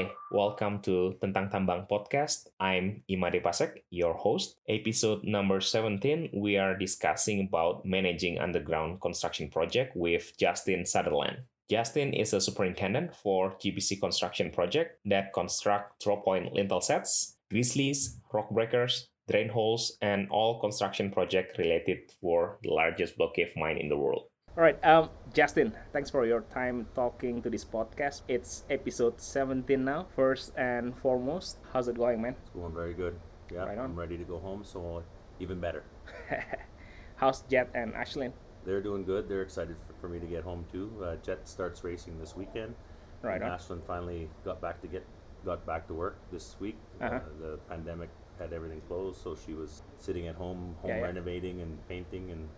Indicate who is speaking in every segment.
Speaker 1: Hi, welcome to Tentang Tambang Podcast. I'm Imade Pasek, your host. Episode number 17, we are discussing about managing underground construction project with Justin Sutherland. Justin is a superintendent for GBC construction project that construct draw point lintel sets, grizzlies, rock breakers, drain holes, and all construction project related for the largest block cave mine in the world. All right, um, Justin, thanks for your time talking to this podcast. It's episode 17 now. First and foremost, how's it going, man?
Speaker 2: It's going very good. Yeah,
Speaker 1: Right.
Speaker 2: I'm ready to go home, so even better.
Speaker 1: how's Jet and Ashlyn?
Speaker 2: They're doing good. They're excited for, for me to get home too. Uh, Jet starts racing this weekend.
Speaker 1: Right
Speaker 2: and
Speaker 1: on.
Speaker 2: Ashlyn finally got back to get got back to work this week.
Speaker 1: Uh-huh.
Speaker 2: Uh, the pandemic had everything closed, so she was sitting at home, home
Speaker 1: Yeah, yeah.
Speaker 2: renovating and painting and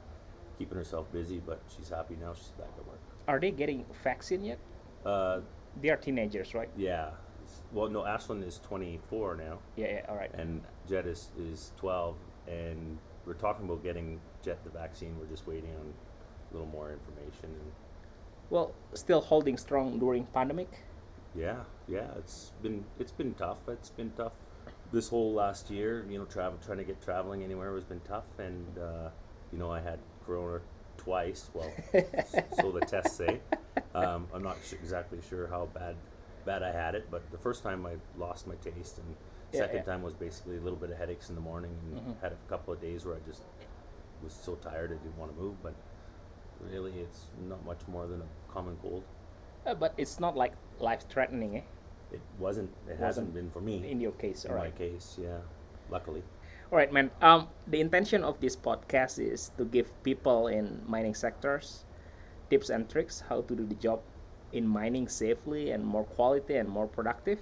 Speaker 2: keeping herself busy. But she's happy now. She's back at work.
Speaker 1: Are they getting vaccine yet?
Speaker 2: Uh,
Speaker 1: They are teenagers, right?
Speaker 2: yeah. Well, no, Ashlyn is 24 now.
Speaker 1: Yeah, yeah, all right.
Speaker 2: and Jet is, is 12 and we're talking about getting Jet the vaccine we're just waiting on a little more information and
Speaker 1: Well, still holding strong during pandemic.
Speaker 2: yeah yeah it's been it's been tough it's been tough this whole last year you know travel trying to get traveling anywhere has been tough and uh, you know I had corona twice well so the tests say um, I'm not su- exactly sure how bad bad I had it but the first time I lost my taste and
Speaker 1: Yeah,
Speaker 2: second
Speaker 1: yeah.
Speaker 2: time was basically a little bit of headaches in the morning and
Speaker 1: Mhm.
Speaker 2: had a couple of days where I just was so tired I didn't want to move but really it's not much more than a common cold
Speaker 1: Uh, but it's not like life threatening, eh?
Speaker 2: it wasn't it
Speaker 1: Wasn't
Speaker 2: hasn't been for me
Speaker 1: In your case,
Speaker 2: in my case yeah luckily
Speaker 1: All right, man. Um, the intention of this podcast is to give people in mining sectors tips and tricks how to do the job in mining safely and more quality and more productive.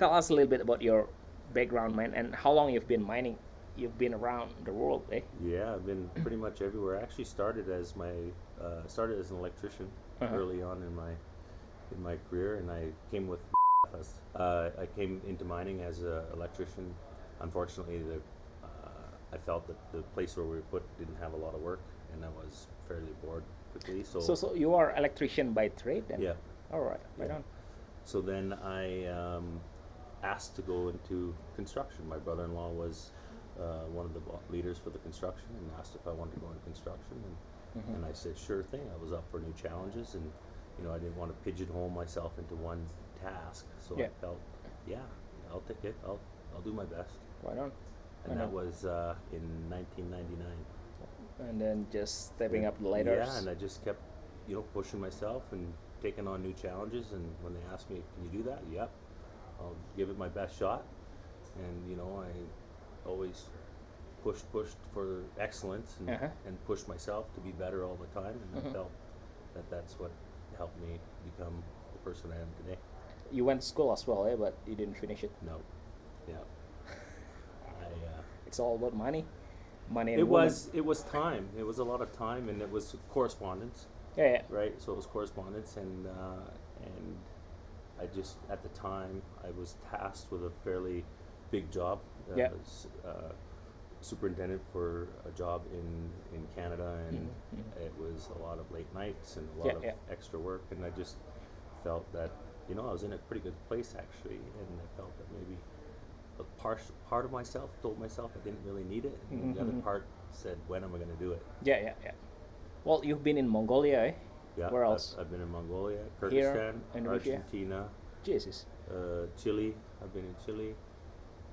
Speaker 1: Tell us a little bit about your background, man, and how long you've been mining. You've been around the world, eh?
Speaker 2: Yeah, I've been pretty much everywhere. I actually started as my uh, started as an electrician
Speaker 1: Uh-huh.
Speaker 2: early on in my in my career, and I came with. Uh, I came into mining as an electrician. Unfortunately, the I felt that the place where we were put didn't have a lot of work, and I was fairly bored quickly. So,
Speaker 1: So, so you are electrician by trade, then?
Speaker 2: yeah.
Speaker 1: All right, right
Speaker 2: Yeah.
Speaker 1: on.
Speaker 2: So then I um, asked to go into construction. My brother-in-law was uh, one of the leaders for the construction and asked if I wanted to go into construction. And,
Speaker 1: Mhm.
Speaker 2: and I said, sure thing. I was up for new challenges and, you know, I didn't want to pigeonhole myself into one task. So
Speaker 1: Yeah.
Speaker 2: I felt, yeah, I'll take it. I'll, I'll do my best.
Speaker 1: Right on.
Speaker 2: And that was uh, in 1999.
Speaker 1: And then just stepping
Speaker 2: And-
Speaker 1: up the ladders.
Speaker 2: Yeah, and I just kept, you know, pushing myself and taking on new challenges. And when they asked me, "Can you do that?" Yep, I'll give it my best shot. And you know, I always pushed, pushed for excellence, and,
Speaker 1: Uh-huh.
Speaker 2: and pushed myself to be better all the time. And
Speaker 1: Mhm.
Speaker 2: I felt that that's what helped me become the person I am today.
Speaker 1: you went to school as well, eh? But you didn't finish it.
Speaker 2: No, yeah,
Speaker 1: It's all about money. Money and
Speaker 2: it was it was time. It was a lot of time, and it was correspondence.
Speaker 1: Yeah, yeah.
Speaker 2: right? So it was correspondence, and uh, and I just at the time I was tasked with a fairly big job. Uh,
Speaker 1: Yeah.
Speaker 2: as, uh, superintendent for a job in in Canada, and
Speaker 1: Mhm, mhm.
Speaker 2: it was a lot of late nights and a lot
Speaker 1: Yeah,
Speaker 2: of
Speaker 1: yeah.
Speaker 2: extra work, and I just felt that you know I was in a pretty good place actually, and I felt that maybe. A part, part of myself told myself I didn't really need it, and the
Speaker 1: Mhm,
Speaker 2: other
Speaker 1: mhm.
Speaker 2: part said, "When am I going to do it?"
Speaker 1: Yeah, yeah, yeah. Well, you've been in Mongolia, eh?
Speaker 2: Yeah,
Speaker 1: Where
Speaker 2: I've-
Speaker 1: else?
Speaker 2: I've, been in Mongolia, Kyrgyzstan,
Speaker 1: Indonesia?
Speaker 2: Argentina,
Speaker 1: Jesus.
Speaker 2: uh, Chile. I've been in Chile,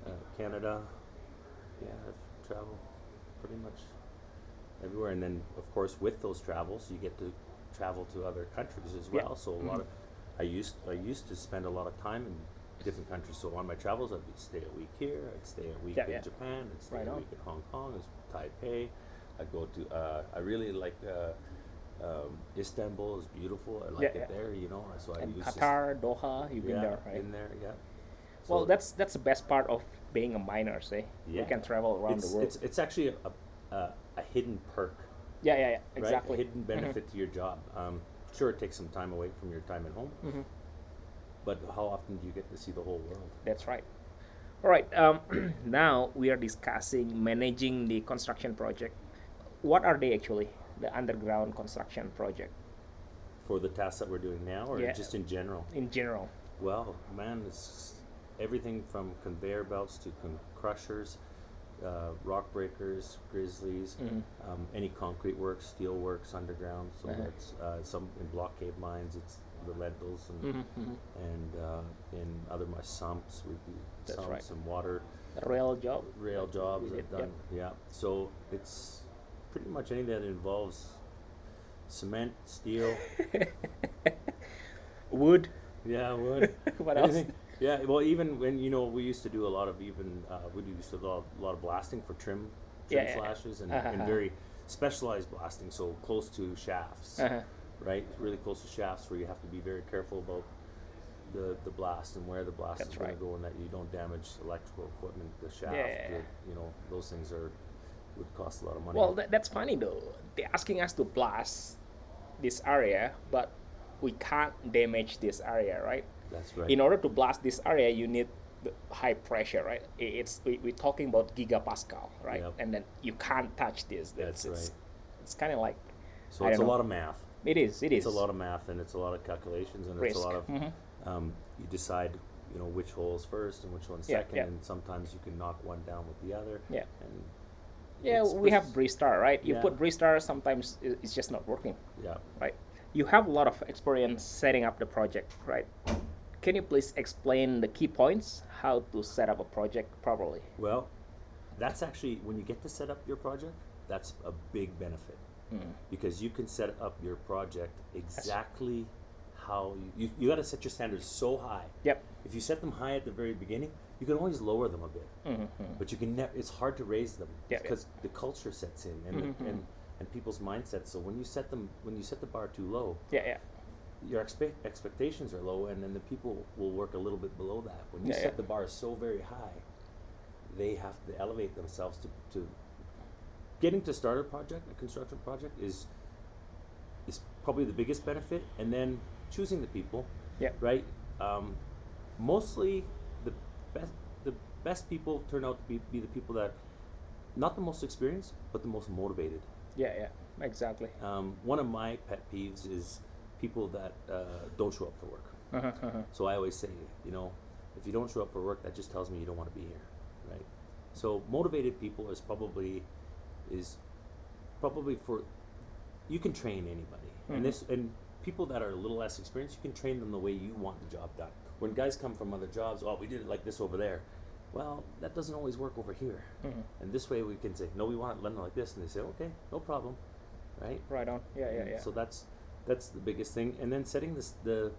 Speaker 2: uh, Canada. Yeah, I've traveled pretty much everywhere. And then, of course, with those travels, you get to travel to other countries as
Speaker 1: Yeah.
Speaker 2: well. So a lot of I used I used to spend a lot of time in different countries. So on my travels, I'd stay a week here. I'd stay a week
Speaker 1: Yeah,
Speaker 2: in
Speaker 1: yeah.
Speaker 2: Japan. I'd stay
Speaker 1: Right
Speaker 2: a
Speaker 1: on.
Speaker 2: week in Hong Kong. It's Taipei. I'd go to. Uh, I really like. Uh, um, Istanbul is beautiful. I like
Speaker 1: Yeah,
Speaker 2: it there. You know, so I
Speaker 1: And
Speaker 2: to
Speaker 1: Qatar, Doha, you've been there, right?
Speaker 2: In there, yeah.
Speaker 1: well, that's that's the best part of being a miner, say. You can travel around
Speaker 2: it's,
Speaker 1: the world.
Speaker 2: It's, it's actually a, a, a hidden perk,
Speaker 1: yeah, yeah, yeah.
Speaker 2: right?
Speaker 1: Exactly.
Speaker 2: A hidden benefit to your job. Um, sure, it takes some time away from your time at home,
Speaker 1: Mhm.
Speaker 2: But how often do you get to see the whole world?
Speaker 1: That's right. All right. Um, now we are discussing managing the construction project. What are they actually? The underground construction project
Speaker 2: For the tasks that we're doing now, or
Speaker 1: Yeah.
Speaker 2: just in general?
Speaker 1: in general.
Speaker 2: Well, man, it's everything from conveyor belts to con- crushers, uh, rock breakers, grizzlies,
Speaker 1: Mhm.
Speaker 2: um, any concrete works, steel works underground. So
Speaker 1: Uh-huh.
Speaker 2: that's uh, some in block cave mines. It's the lintels and
Speaker 1: Mhm, mhm.
Speaker 2: and uh, in other my sumps we do
Speaker 1: That's
Speaker 2: sumps
Speaker 1: right.
Speaker 2: and water
Speaker 1: real job.
Speaker 2: rail jobs
Speaker 1: Is
Speaker 2: I've
Speaker 1: it? Yep.
Speaker 2: Yeah. So it's pretty much anything that involves cement, steel.
Speaker 1: Wood.
Speaker 2: yeah, wood.
Speaker 1: What else?
Speaker 2: Yeah, well, even when you know we used to do a lot of even uh, we used to do a lot, a lot of blasting for trim, trim
Speaker 1: yeah, yeah.
Speaker 2: slashes and,
Speaker 1: Uh-huh,
Speaker 2: and
Speaker 1: uh-huh.
Speaker 2: very specialized blasting, so close to shafts,
Speaker 1: Uh-huh.
Speaker 2: Right? It's Really close to shafts where you have to be very careful about the the blast and where the blast
Speaker 1: That's
Speaker 2: is going to go, and that you don't damage electrical equipment, the shaft.
Speaker 1: Yeah,
Speaker 2: the- you know, those things are would cost a lot of money.
Speaker 1: Well, that, that's funny though. They're asking us to blast this area, but we can't damage this area, right?
Speaker 2: That's right.
Speaker 1: In order to blast this area, you need the high pressure, right? It's we, we're talking about gigapascal, right?
Speaker 2: Yep.
Speaker 1: And then you can't touch this.
Speaker 2: That's
Speaker 1: it's,
Speaker 2: right.
Speaker 1: It's kind of like
Speaker 2: so
Speaker 1: I
Speaker 2: it's a
Speaker 1: know.
Speaker 2: lot of math.
Speaker 1: It is. It is.
Speaker 2: It's a lot of math and it's a lot of calculations and
Speaker 1: risk.
Speaker 2: it's a lot of
Speaker 1: Mhm.
Speaker 2: um, you decide you know which holes first and which ones
Speaker 1: Yeah,
Speaker 2: second
Speaker 1: yeah.
Speaker 2: and sometimes you can knock one down with the other
Speaker 1: Yeah.
Speaker 2: and
Speaker 1: Yeah, we have Bristar, right? You
Speaker 2: Yeah.
Speaker 1: put Bristar, sometimes it's just not working,
Speaker 2: yeah
Speaker 1: right? You have a lot of experience setting up the project, right? Can you please explain the key points how to set up a project properly?
Speaker 2: well that's actually when you get to set up your project that's a big benefit
Speaker 1: Mm.
Speaker 2: because you can set up your project exactly how you you, you got to set your standards so high
Speaker 1: Yep.
Speaker 2: if you set them high at the very beginning you can always lower them a bit
Speaker 1: Mhm.
Speaker 2: but you can never it's hard to raise them
Speaker 1: yeah.
Speaker 2: because the culture sets in and, the,
Speaker 1: Mhm,
Speaker 2: and and people's mindsets so when you set them when you set the bar too low
Speaker 1: Yeah, yeah.
Speaker 2: your expect expectations are low and then the people will work a little bit below that when you
Speaker 1: Yeah,
Speaker 2: set
Speaker 1: yeah.
Speaker 2: the bar so very high they have to elevate themselves to, to getting to start a project a construction project is is probably the biggest benefit and then choosing the people
Speaker 1: Yeah.
Speaker 2: right um, mostly the best the best people turn out to be, be the people that not the most experienced but the most motivated
Speaker 1: Yeah, yeah. Exactly.
Speaker 2: um, one of my pet peeves is people that uh, don't show up for work
Speaker 1: Uh-huh, uh-huh.
Speaker 2: so i always say you know if you don't show up for work that just tells me you don't want to be here right so motivated people is probably is probably for you can train anybody
Speaker 1: Mhm.
Speaker 2: and this and people that are a little less experienced you can train them the way you want the job done when guys come from other jobs oh we did it like this over there well that doesn't always work over here
Speaker 1: Mhm.
Speaker 2: and this way we can say no we want it done like this and they say okay no problem right
Speaker 1: Right on. Yeah, yeah,
Speaker 2: and
Speaker 1: yeah.
Speaker 2: So that's that's the biggest thing, and then setting this the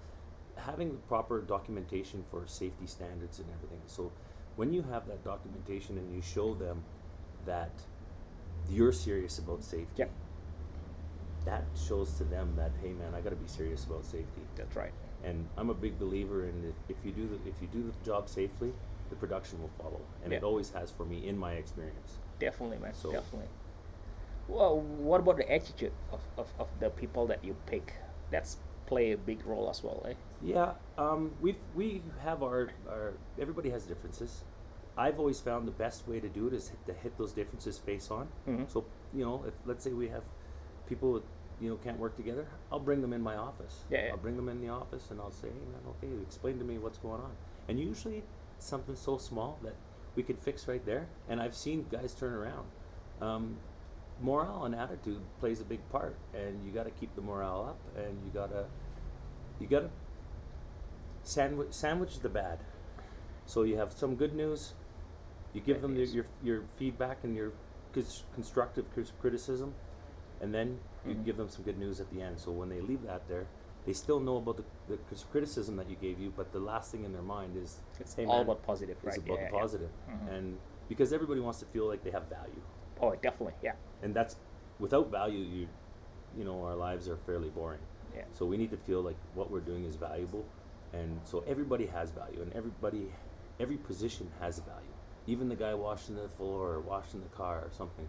Speaker 2: having the proper documentation for safety standards and everything. So when you have that documentation and you show them that you're serious about safety,
Speaker 1: Yep.
Speaker 2: that shows to them that hey man, I got to be serious about safety.
Speaker 1: That's right.
Speaker 2: And I'm a big believer in if, if you do the, if you do the job safely, the production will follow, and it always has for me in my experience.
Speaker 1: Definitely, man.
Speaker 2: So-
Speaker 1: Definitely. Well, what about the attitude of, of, of the people that you pick? That's play a big role as well, eh?
Speaker 2: Yeah, um, we we have our, our everybody has differences. I've always found the best way to do it is hit, to hit those differences face on.
Speaker 1: Mhm.
Speaker 2: So you know, if let's say we have people that, you know can't work together, I'll bring them in my office.
Speaker 1: Yeah, yeah.
Speaker 2: I'll bring them in the office and I'll say, hey man, okay, explain to me what's going on. And usually something so small that we could fix right there. And I've seen guys turn around. Um, morale and attitude plays a big part, and you got to keep the morale up, and you gotta you gotta sandwich sandwich the bad. So you have some good news. You give them your, your your feedback and your constructive criticism, and then you
Speaker 1: Mhm.
Speaker 2: give them some good news at the end. So when they leave that there, they still know about the, the criticism that you gave you, but the last thing in their mind is
Speaker 1: It's
Speaker 2: hey,
Speaker 1: all
Speaker 2: man,
Speaker 1: about positive, right?
Speaker 2: It's about
Speaker 1: Yeah,
Speaker 2: the
Speaker 1: yeah.
Speaker 2: positive.
Speaker 1: Mhm.
Speaker 2: and because everybody wants to feel like they have value,
Speaker 1: Oh, definitely. Yeah.
Speaker 2: and that's without value, you you know our lives are fairly boring.
Speaker 1: Yeah.
Speaker 2: So we need to feel like what we're doing is valuable, and so everybody has value, and everybody, every position has value. Even the guy washing the floor or washing the car or something,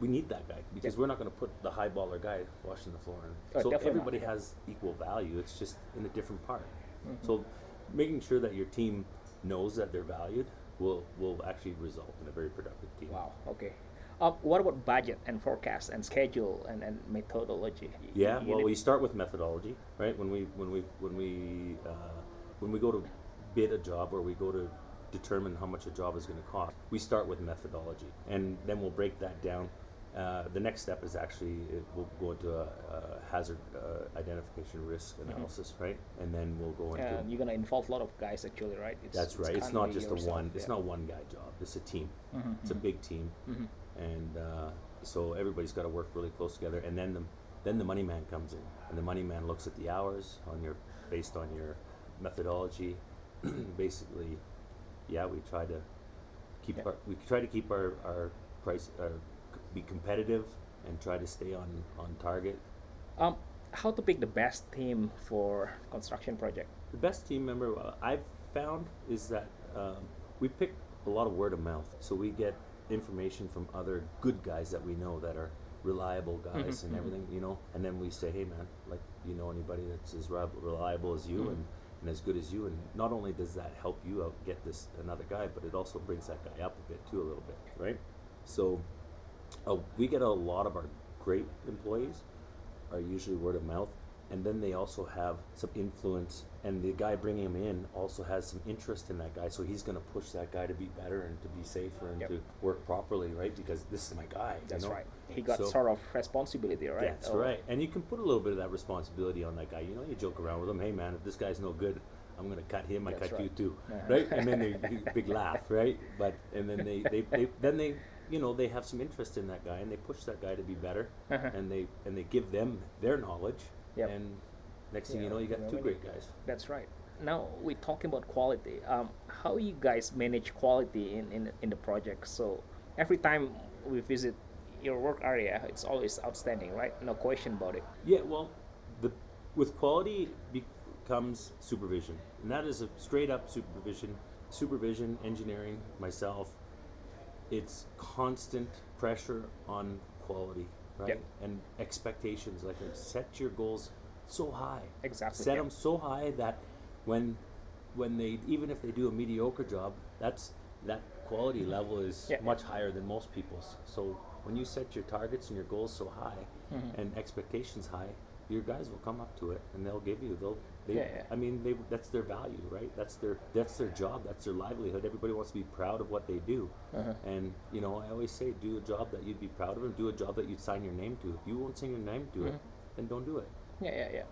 Speaker 2: we need that guy because
Speaker 1: Yeah.
Speaker 2: we're not going to put the high baller guy washing the floor. In.
Speaker 1: Oh,
Speaker 2: so
Speaker 1: definitely not,
Speaker 2: everybody has equal value. It's just in a different part.
Speaker 1: Mhm.
Speaker 2: So making sure that your team knows that they're valued will will actually result in a very productive team.
Speaker 1: Wow. Okay. Uh, what about budget and forecast and schedule and, and methodology?
Speaker 2: Yeah,
Speaker 1: you
Speaker 2: well, we start with methodology, right? When we when we when we uh, when we go to bid a job or we go to determine how much a job is going to cost, we start with methodology, and then we'll break that down. Uh, the next step is actually it, we'll go into a, a hazard uh, identification risk
Speaker 1: Mm-hmm.
Speaker 2: analysis, right? And then we'll go into
Speaker 1: And you're gonna involve a lot of guys actually, right? It's,
Speaker 2: that's right. It's
Speaker 1: can't
Speaker 2: not just a
Speaker 1: yourself,
Speaker 2: one. It's not one guy job. It's a team.
Speaker 1: Mhm,
Speaker 2: It's a big team,
Speaker 1: mhm.
Speaker 2: and uh, so everybody's got to work really close together. And then the then the money man comes in, and the money man looks at the hours on your based on your methodology. Basically, yeah, we try to keep
Speaker 1: Yeah.
Speaker 2: our we try to keep our our price uh, be competitive and try to stay on on target.
Speaker 1: Um, how to pick the best team for construction project?
Speaker 2: The best team member I've found is that um, we pick a lot of word of mouth. So we get information from other good guys that we know that are reliable guys
Speaker 1: Mhm,
Speaker 2: and everything, you know. And then we say, hey man, like you know anybody that's as reliable as you
Speaker 1: Mhm.
Speaker 2: and, and as good as you. And not only does that help you out get this another guy, but it also brings that guy up a bit too, a little bit, right? So uh, we get a lot of our great employees are usually word of mouth and then they also have some influence and the guy bringing him in also has some interest in that guy so he's going to push that guy to be better and to be safer and
Speaker 1: Yep.
Speaker 2: to work properly right because this is my guy you
Speaker 1: That's
Speaker 2: know?
Speaker 1: right. He got
Speaker 2: So-
Speaker 1: sort of responsibility, right?
Speaker 2: that's
Speaker 1: Oh,
Speaker 2: right and you can put a little bit of that responsibility on that guy you know you joke around with him hey man if this guy's no good i'm going to cut him i
Speaker 1: That's
Speaker 2: cut you too
Speaker 1: Uh-huh.
Speaker 2: right and then they big laugh right but and then they, they, they then they you know they have some interest in that guy and they push that guy to be better
Speaker 1: Uh-huh.
Speaker 2: and they and they give them their knowledge
Speaker 1: Yep.
Speaker 2: and next thing
Speaker 1: Yeah,
Speaker 2: you know you got two great guys
Speaker 1: That's right. Now we're talking about quality. Um, how you guys manage quality in, in, in the project? So every time we visit your work area, it's always outstanding, right? No question about it.
Speaker 2: Yeah, well, the with quality becomes supervision, and that is a straight up supervision. Supervision, engineering, myself. It's constant pressure on quality, right?
Speaker 1: Yep.
Speaker 2: And expectations. Like set your goals so high.
Speaker 1: Exactly.
Speaker 2: Set
Speaker 1: yeah.
Speaker 2: them so high that when when they even if they do a mediocre job, that's that quality level is
Speaker 1: Yeah.
Speaker 2: much higher than most people's. So when you set your targets and your goals so high
Speaker 1: Mhm.
Speaker 2: and expectations high, your guys will come up to it and they'll give you. They'll. They,
Speaker 1: Yeah, yeah.
Speaker 2: I mean, they, that's their value, right? That's their that's their job. That's their livelihood. Everybody wants to be proud of what they do.
Speaker 1: Uh-huh.
Speaker 2: And you know, I always say, do a job that you'd be proud of, and do a job that you'd sign your name to. If you won't sign your name to
Speaker 1: Mhm.
Speaker 2: it, then don't do it.
Speaker 1: Yeah, yeah, yeah.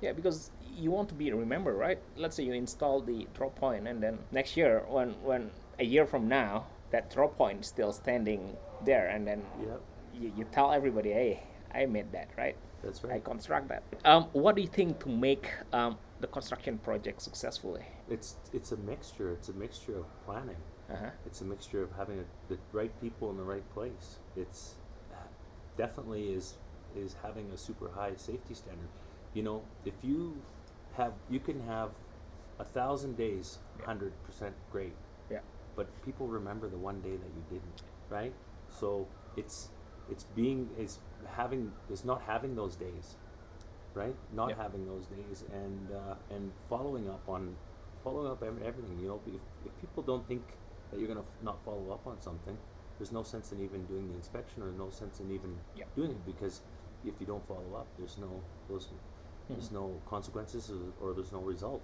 Speaker 1: Yeah, because you want to be remembered, right? Let's say you install the drop point, and then next year, when when a year from now, that drop point is still standing there, and then
Speaker 2: Yep,
Speaker 1: you, you tell everybody, hey, I made that, right?
Speaker 2: That's
Speaker 1: I construct that. Um, what do you think to make um, the construction project successfully?
Speaker 2: It's it's a mixture. It's a mixture of planning.
Speaker 1: Uh-huh.
Speaker 2: It's a mixture of having a, the right people in the right place. It's definitely is is having a super high safety standard. You know, if you have you can have a thousand days,
Speaker 1: Yeah.
Speaker 2: hundred percent great,
Speaker 1: Yeah.
Speaker 2: but people remember the one day that you didn't, right? So it's it's being is having is not having those days, right? Not
Speaker 1: Yeah.
Speaker 2: having those days and uh, and following up on following up everything. You know, if, if people don't think that you're gonna f- not follow up on something, there's no sense in even doing the inspection or no sense in even
Speaker 1: Yeah.
Speaker 2: doing it because if you don't follow up, there's no those there's
Speaker 1: Mhm.
Speaker 2: no consequences or, or there's no result.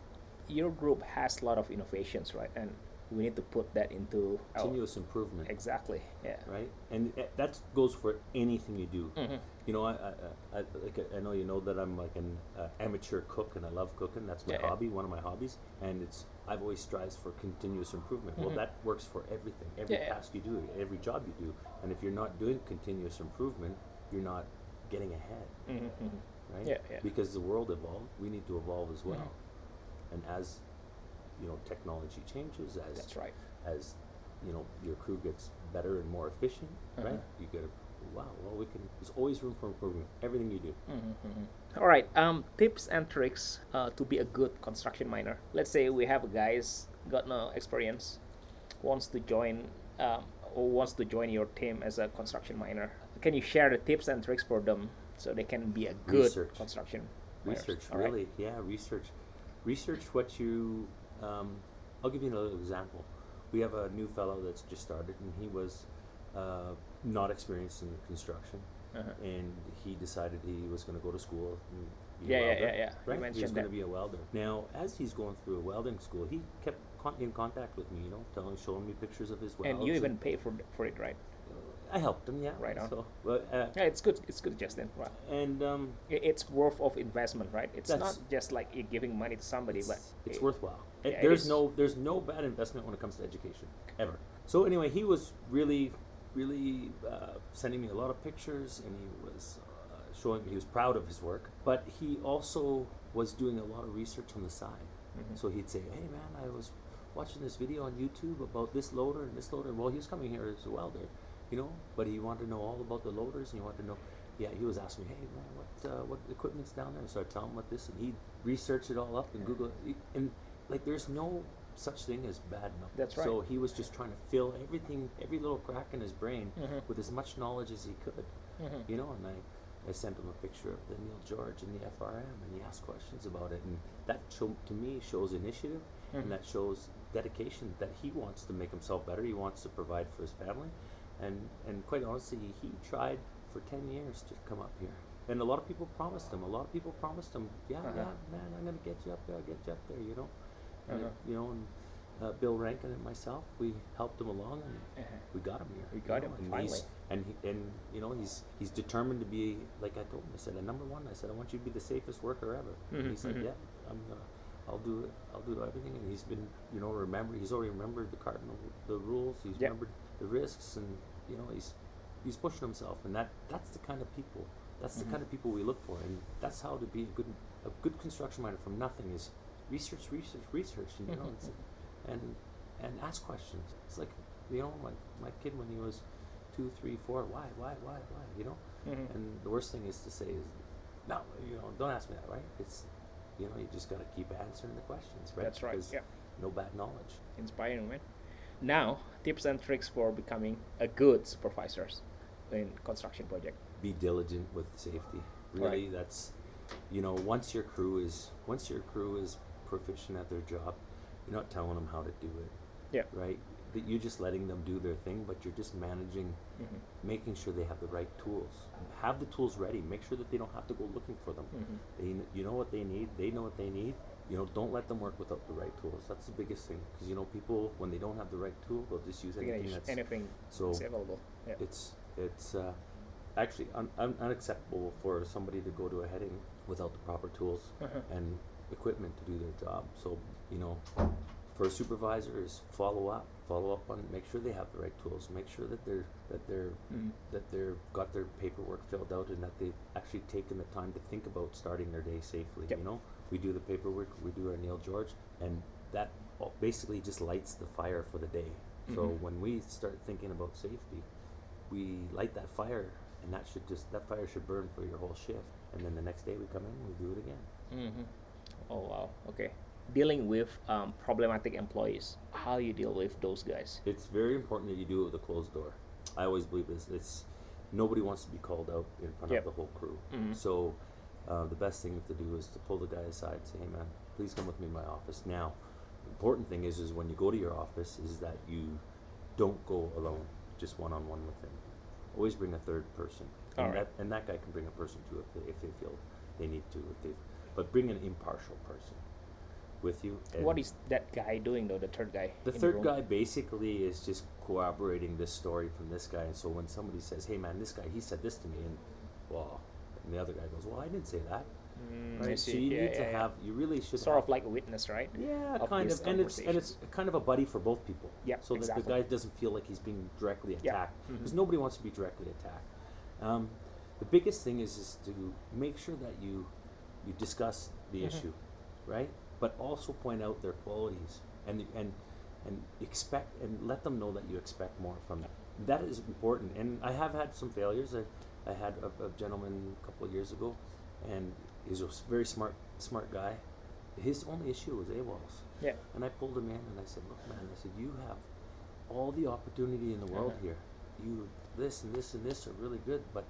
Speaker 1: Your group has a lot of innovations, right? And we need to put that into our-
Speaker 2: Continuous improvement.
Speaker 1: exactly. Yeah.
Speaker 2: right? And that goes for anything you do.
Speaker 1: Mhm.
Speaker 2: You know, I, I, I, like I know you know that I'm like an uh, amateur cook and I love cooking. That's my
Speaker 1: Yeah, yeah.
Speaker 2: hobby, one of my hobbies, and it's I've always strives for continuous improvement. Well,
Speaker 1: Mhm.
Speaker 2: that works for everything, every
Speaker 1: Yeah, yeah.
Speaker 2: task you do, every job you do. And if you're not doing continuous improvement, you're not getting ahead,
Speaker 1: Mhm, mhm.
Speaker 2: right?
Speaker 1: Yeah, yeah.
Speaker 2: Because the world evolved, we need to evolve as well.
Speaker 1: Mhm.
Speaker 2: And as you know, technology changes, as
Speaker 1: That's right.
Speaker 2: as you know your crew gets better and more efficient, right?
Speaker 1: Uh-huh.
Speaker 2: You get a wow. Well, we can. There's always room for improvement. Everything you do.
Speaker 1: Mhm, mhm. All right. Um, tips and tricks uh, to be a good construction miner. Let's say we have a guys got no experience, wants to join, um, or wants to join your team as a construction miner. Can you share the tips and tricks for them so they can be a good
Speaker 2: Research.
Speaker 1: construction?
Speaker 2: Research,
Speaker 1: right.
Speaker 2: really, yeah. Research, research what you. Um, I'll give you another example. We have a new fellow that's just started, and he was uh, not experienced in construction,
Speaker 1: Uh-huh.
Speaker 2: and he decided he was going to go to school and
Speaker 3: Yeah, yeah,
Speaker 2: welder.
Speaker 3: yeah, yeah. You
Speaker 2: Right? he was going to be a welder. Now, as he's going through a welding school, he kept con- in contact with me. You know, telling, showing me pictures of his welds.
Speaker 3: and you even pay for for it, right?
Speaker 2: I helped him. Yeah.
Speaker 3: Right on.
Speaker 2: So, but, uh,
Speaker 3: Yeah, it's good. It's good, Justin. Right.
Speaker 2: and um,
Speaker 3: I- It's worth of investment, right? It's not just like you're giving money to somebody, but
Speaker 2: it's,
Speaker 3: it-
Speaker 2: worthwhile.
Speaker 3: yeah,
Speaker 2: It-
Speaker 3: it
Speaker 2: there's no there's no bad investment when it comes to education ever. So anyway, he was really really uh, sending me a lot of pictures, and he was uh, showing me he was proud of his work. But he also was doing a lot of research on the side.
Speaker 3: Mhm.
Speaker 2: So he'd say, "Hey man, I was watching this video on YouTube about this loader and this loader." Well, he was coming here as a welder, you know, but he wanted to know all about the loaders, and he wanted to know. Yeah, he was asking me, "Hey man, what uh, what equipment's down there?" So I tell him what this, and he researched it all up and Google it, and like there's no such thing as bad enough.
Speaker 3: That's right.
Speaker 2: So he was just trying to fill everything, every little crack in his brain
Speaker 3: Mhm.
Speaker 2: with as much knowledge as he could,
Speaker 3: Mhm.
Speaker 2: you know. And I, I sent him a picture of the Neil George and the FRM, and he asked questions about it, and that show, to me shows initiative,
Speaker 3: Mhm.
Speaker 2: and that shows dedication that he wants to make himself better. He wants to provide for his family, and and quite honestly, he tried for ten years to come up here. And a lot of people promised him. A lot of people promised him, yeah,
Speaker 3: Uh-huh.
Speaker 2: yeah, man, I'm gonna get you up there. I'll get you up there. You know, and
Speaker 3: Uh-huh.
Speaker 2: you know, and uh, Bill Rankin and myself, we helped him along, and
Speaker 3: Uh-huh.
Speaker 2: we got him here.
Speaker 3: We got
Speaker 2: know,
Speaker 3: him,
Speaker 2: and
Speaker 3: finally.
Speaker 2: He's, and he, and you know he's he's determined to be like I told him. I said, "And number one, I said I want you to be the safest worker ever." And he said,
Speaker 3: mhm.
Speaker 2: "Yeah, I'm gonna, I'll do it. I'll do everything." And he's been, you know, remember he's already remembered the cardinal the rules. He's
Speaker 3: Yeah.
Speaker 2: remembered the risks, and you know he's he's pushing himself, and that that's the kind of people. That's the kind of people we look for, and that's how to be a good a good construction miner from nothing is research, research, research, and you know, it's, and and ask questions. It's like you know, my my kid when he was two, three, four, why, why, why, why, you know.
Speaker 3: Mhm.
Speaker 2: And the worst thing is to say is, no, you know, don't ask me that, right? It's you know, you just got to keep answering the questions, right?
Speaker 3: That's right,
Speaker 2: Because
Speaker 3: yeah.
Speaker 2: No bad knowledge.
Speaker 3: Inspiring, man. Now, tips and tricks for becoming a good supervisors in construction project.
Speaker 2: be diligent with safety. Really, that's you know, once your crew is once your crew is proficient at their job, you're not telling them how to do it,
Speaker 3: Yeah.
Speaker 2: right? That you're just letting them do their thing, but you're just managing,
Speaker 3: Mhm.
Speaker 2: making sure they have the right tools. Have the tools ready. Make sure that they don't have to go looking for them.
Speaker 3: Mhm.
Speaker 2: They, you know what they need. They know what they need. You know, don't let them work without the right tools. That's the biggest thing. Because you know, people when they don't have the right tool, they'll just use anything
Speaker 3: use
Speaker 2: that's
Speaker 3: anything
Speaker 2: so
Speaker 3: available. Yeah.
Speaker 2: it's it's uh, actually un- un- unacceptable for somebody to go to a heading without the proper tools
Speaker 3: Uh-huh.
Speaker 2: and equipment to do their job. So you know, for a supervisor is follow up, follow up on, make sure they have the right tools, make sure that they're that they're
Speaker 3: Mhm.
Speaker 2: that they're got their paperwork filled out and that they've actually taken the time to think about starting their day safely.
Speaker 3: Yep.
Speaker 2: You know, we do the paperwork, we do our Neil George, and that basically just lights the fire for the day. So
Speaker 3: Mhm.
Speaker 2: when we start thinking about safety, we light that fire, and that should just that fire should burn for your whole shift. And then the next day we come in, we do it again.
Speaker 3: Mm-hmm. Oh wow. Okay. Dealing with um, problematic employees. How you deal with those guys?
Speaker 2: It's very important that you do it with a closed door. I always believe this. It's nobody wants to be called out in front
Speaker 3: Yep.
Speaker 2: of the whole crew.
Speaker 3: Mhm.
Speaker 2: So uh, the best thing to do is to pull the guy aside and say, "Hey man, please come with me to my office." Now, the important thing is is when you go to your office is that you don't go alone, just one on one with him. Always bring a third person, and
Speaker 3: Alright.
Speaker 2: that and that guy can bring a person too if they, if they feel they need to. If they, but bring an impartial person with you.
Speaker 3: what is that guy doing though? The third guy.
Speaker 2: the third
Speaker 3: room?
Speaker 2: guy basically is just corroborating this story from this guy. And so when somebody says, "Hey man, this guy he said this to me," and well, and the other guy goes, "Well, I didn't say that."
Speaker 3: Mm,
Speaker 2: Right? So you
Speaker 3: yeah,
Speaker 2: need
Speaker 3: yeah,
Speaker 2: to
Speaker 3: yeah.
Speaker 2: have. You really should
Speaker 3: sort
Speaker 2: have,
Speaker 3: of like a witness, right?
Speaker 2: yeah,
Speaker 3: of
Speaker 2: kind of, and it's and it's kind of a buddy for both people.
Speaker 3: Yeah,
Speaker 2: So that
Speaker 3: exactly.
Speaker 2: the guy doesn't feel like he's being directly attacked because
Speaker 3: Mhm.
Speaker 2: nobody wants to be directly attacked. Um, the biggest thing is is to make sure that you you discuss the
Speaker 3: Mhm.
Speaker 2: issue, right? But also point out their qualities and and and expect and let them know that you expect more from them. That is important. And I have had some failures. I, I had a, a gentleman a couple of years ago, and he's a very smart smart guy. His only issue was AWOLs.
Speaker 3: Yeah.
Speaker 2: And I pulled him in and I said, Look, man, I said, you have all the opportunity in the world
Speaker 3: Uh-huh.
Speaker 2: here. You, this and this and this are really good, but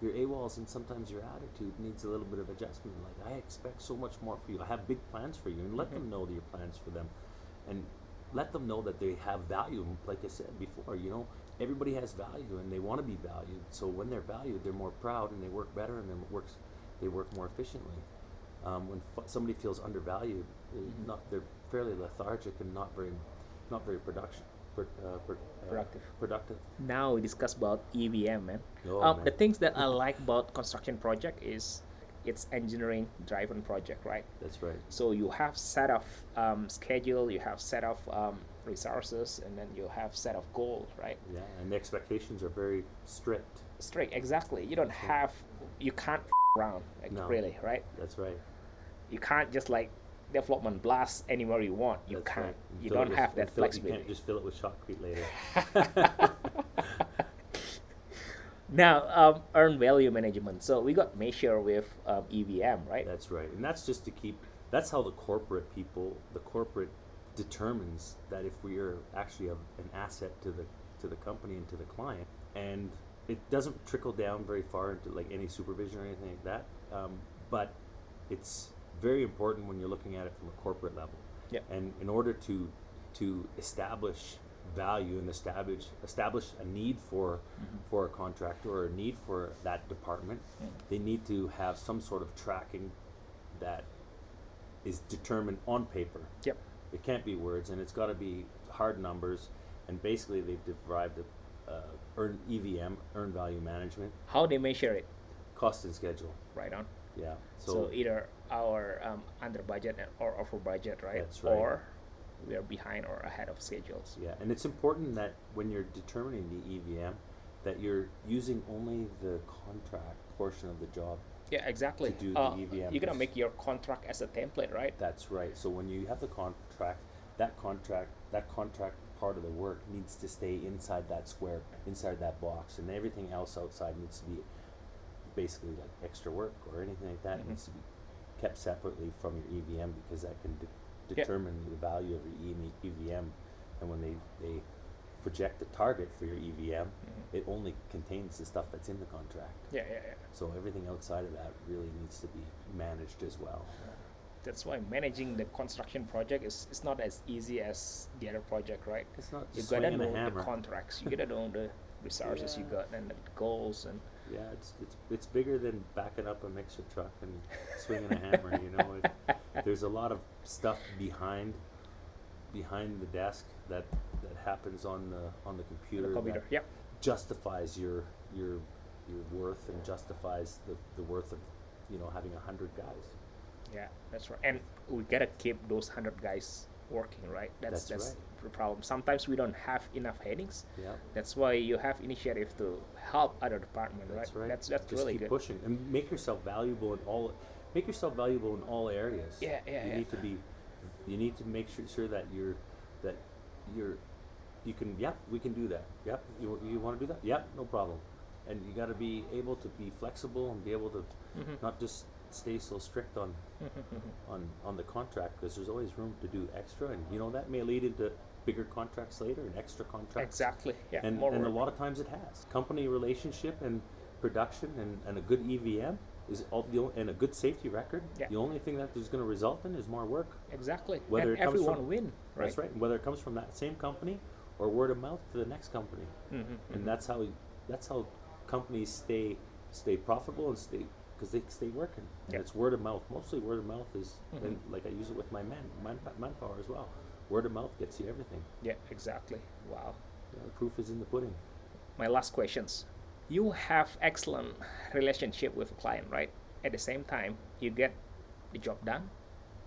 Speaker 2: your AWOLs and sometimes your attitude needs a little bit of adjustment. Like, I expect so much more for you. I have big plans for you. And let
Speaker 3: Mhm.
Speaker 2: them know that your plans for them. And let them know that they have value. Like I said before, you know, everybody has value and they want to be valued. So when they're valued, they're more proud and they work better and then it works, they work more efficiently. Um, when f- somebody feels undervalued, they're
Speaker 1: Mhm.
Speaker 2: not they're fairly lethargic and not very not very production pro- uh, pro- uh,
Speaker 1: Productive.
Speaker 2: productive.
Speaker 1: Now we discuss about EVM, man.
Speaker 2: Oh,
Speaker 1: um,
Speaker 2: man.
Speaker 1: the things that I like about construction project is it's engineering driven project, right?
Speaker 2: That's right.
Speaker 1: So you have set of um, schedule, you have set of um, resources, and then you have set of goals, right?
Speaker 2: Yeah, and the expectations are very strict.
Speaker 1: Strict, exactly. You don't
Speaker 2: That's
Speaker 1: have, you can't f- around, like
Speaker 2: No.
Speaker 1: really, right?
Speaker 2: That's right.
Speaker 1: You can't just like development blast anywhere you want. You
Speaker 2: That's
Speaker 1: can't.
Speaker 2: right.
Speaker 1: You don't
Speaker 2: with-
Speaker 1: have that
Speaker 2: fill it- You
Speaker 1: flexibility.
Speaker 2: can't just fill it with shotcrete later.
Speaker 1: now, um, earn value management. So we got measure with um, EVM, right?
Speaker 2: That's right, and that's just to keep. That's how the corporate people, the corporate, determines that if we are actually a, an asset to the to the company and to the client, and it doesn't trickle down very far into like any supervision or anything like that. Um, but it's very important when you're looking at it from a corporate level.
Speaker 1: Yeah.
Speaker 2: And in order to to establish value and establish establish a need for
Speaker 1: Mm-hmm.
Speaker 2: for a contractor or a need for that department,
Speaker 1: Mm.
Speaker 2: they need to have some sort of tracking that is determined on paper.
Speaker 1: Yep.
Speaker 2: It can't be words, and it's got to be hard numbers. And basically, they've derived a uh, earn EVM, earn value management,
Speaker 1: How they measure it,
Speaker 2: cost and schedule.
Speaker 1: right on.
Speaker 2: Yeah.
Speaker 1: So,
Speaker 2: So,
Speaker 1: either our um, under budget or over budget, right?
Speaker 2: That's right.
Speaker 1: Or we are behind or ahead of schedules.
Speaker 2: yeah, and it's important that when you're determining the EVM, that you're using only the contract portion of the job.
Speaker 1: Yeah, exactly.
Speaker 2: To do the
Speaker 1: uh,
Speaker 2: EVM
Speaker 1: You're gonna make your contract as a template, right?
Speaker 2: That's right. So when you have the contract, that contract, that contract part of the work needs to stay inside that square, inside that box, and everything else outside needs to be basically like extra work or anything like that
Speaker 1: Mhm.
Speaker 2: needs to be kept separately from your EVM because that can de- determine the value of your EVM. And when they they project the target for your EVM,
Speaker 1: Mhm.
Speaker 2: it only contains the stuff that's in the contract.
Speaker 1: Yeah, yeah, yeah.
Speaker 2: So everything outside of that really needs to be managed as well.
Speaker 1: That's why managing the construction project is, is not as easy as the other project, right?
Speaker 2: It's not
Speaker 1: You gotta know the contracts. You gotta know the resources you
Speaker 2: Yeah.
Speaker 1: got and the goals and
Speaker 2: Yeah, it's it's it's bigger than backing up a mixer truck and swinging a hammer. You know, it, there's a lot of stuff behind behind the desk that that happens on the on the computer,
Speaker 1: the computer.
Speaker 2: that
Speaker 1: Yep.
Speaker 2: justifies your your your worth and justifies the, the worth of you know having a hundred guys.
Speaker 1: Yeah, that's right. And we gotta keep those hundred guys working, right? That's
Speaker 2: That's
Speaker 1: that's, the problem. Sometimes we don't have enough headings.
Speaker 2: Yeah,
Speaker 1: That's why you have initiative to help other department,
Speaker 2: that's
Speaker 1: right?
Speaker 2: right.
Speaker 1: That's that's
Speaker 2: Just
Speaker 1: really
Speaker 2: keep
Speaker 1: good.
Speaker 2: pushing and make yourself valuable in all. Make yourself valuable in all areas.
Speaker 1: Yeah, yeah,
Speaker 2: You
Speaker 1: yeah.
Speaker 2: need to be. You need to make sure, sure that you're that you're you can. Yep, we can do that. Yep, you you want to do that? Yep, no problem. And you got to be able to be flexible and be able to
Speaker 1: Mhm.
Speaker 2: not just stay so strict on on on the contract because there's always room to do extra, and you know that may lead into bigger contracts later and extra contracts.
Speaker 1: exactly. Yeah.
Speaker 2: And, and a lot of times it has. Company relationship and production and, and a good EVM is all the and a good safety record.
Speaker 1: Yeah.
Speaker 2: The only thing that there's going to result in is more work.
Speaker 1: Exactly.
Speaker 2: Whether
Speaker 1: and
Speaker 2: it comes
Speaker 1: everyone
Speaker 2: from-
Speaker 1: win, right?
Speaker 2: That's right. Whether it comes from that same company or word of mouth to the next company,
Speaker 1: Mhm,
Speaker 2: and
Speaker 1: mhm.
Speaker 2: that's how that's how companies stay stay profitable and stay because they stay working. And
Speaker 1: Yeah.
Speaker 2: it's word of mouth. Mostly word of mouth is
Speaker 1: Mhm.
Speaker 2: and like I use it with my men, man manpower as well. Word of mouth gets you everything.
Speaker 1: Yeah, exactly. Wow.
Speaker 2: Yeah, the proof is in the pudding.
Speaker 1: My last questions. You have excellent relationship with a client, right? At the same time, you get the job done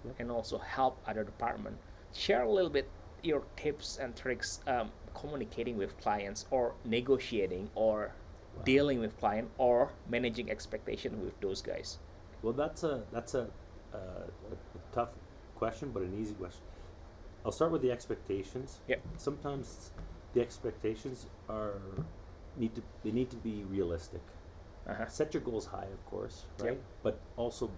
Speaker 2: Yep.
Speaker 1: and also help other department. Share a little bit your tips and tricks um, communicating with clients or negotiating or. Dealing with client or managing expectation with those guys.
Speaker 2: Well, that's a that's a, uh, a, tough question, but an easy question. I'll start with the expectations.
Speaker 1: Yep.
Speaker 2: Sometimes the expectations are need to they need to be realistic.
Speaker 1: Uh-huh.
Speaker 2: Set your goals high, of course,
Speaker 1: Yep.
Speaker 2: right? But also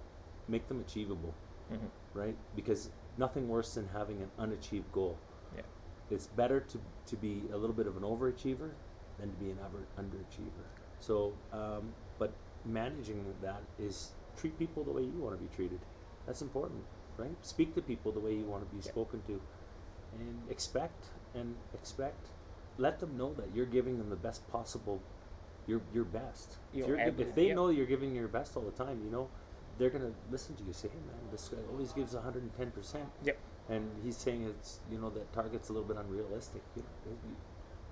Speaker 2: make them achievable,
Speaker 1: Mhm.
Speaker 2: right? Because nothing worse than having an unachieved goal.
Speaker 1: Yeah.
Speaker 2: It's better to, to be a little bit of an overachiever than to be an under, underachiever. So, um, but managing that is treat people the way you want to be treated. That's important, right? Speak to people the way you want to be
Speaker 1: Yeah.
Speaker 2: spoken to, and expect and expect. Let them know that you're giving them the best possible, your your best. If, you're, gi-
Speaker 1: ability,
Speaker 2: if they
Speaker 1: yeah.
Speaker 2: know you're giving your best all the time, you know, they're gonna listen to you. Say, hey man, this guy always gives 110 percent.
Speaker 1: Yep.
Speaker 2: And he's saying it's you know that target's a little bit unrealistic. You know,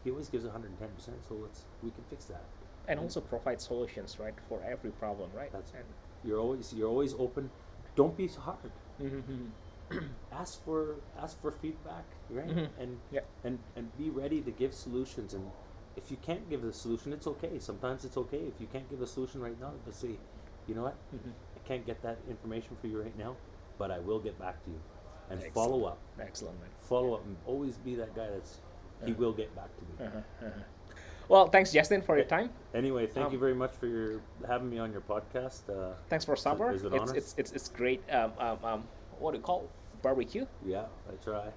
Speaker 2: he- always gives 110 percent, so let's we can fix that.
Speaker 1: and also provide solutions right for every problem right
Speaker 2: That's
Speaker 1: and,
Speaker 2: You're always you're always open. Don't be so hard.
Speaker 1: Mhm.
Speaker 2: ask for ask for feedback, right?
Speaker 1: Mhm.
Speaker 2: And
Speaker 1: Yeah.
Speaker 2: and and be ready to give solutions. And if you can't give the solution, it's okay. Sometimes it's okay if you can't give a solution right now. But say, you know what?
Speaker 1: Mhm.
Speaker 2: I can't get that information for you right now, but I will get back to you. And
Speaker 1: Excellent.
Speaker 2: follow up,
Speaker 1: excellent man
Speaker 2: follow up, and always be that guy that's he will get back to me.
Speaker 1: uh-huh, uh-huh. well thanks justin for your time
Speaker 2: Anyway, thank
Speaker 1: Um,
Speaker 2: you very much for your having me on your podcast. Uh,
Speaker 1: thanks for supper
Speaker 2: it's,
Speaker 1: it's it's it's great um, um, um what do you call barbecue
Speaker 2: Yeah, I try.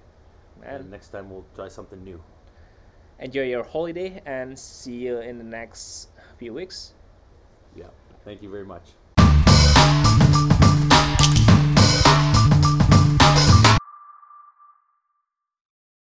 Speaker 1: and
Speaker 2: and next time we'll try something new.
Speaker 1: enjoy your holiday and see you in the next few weeks
Speaker 2: Yeah. Thank you very much.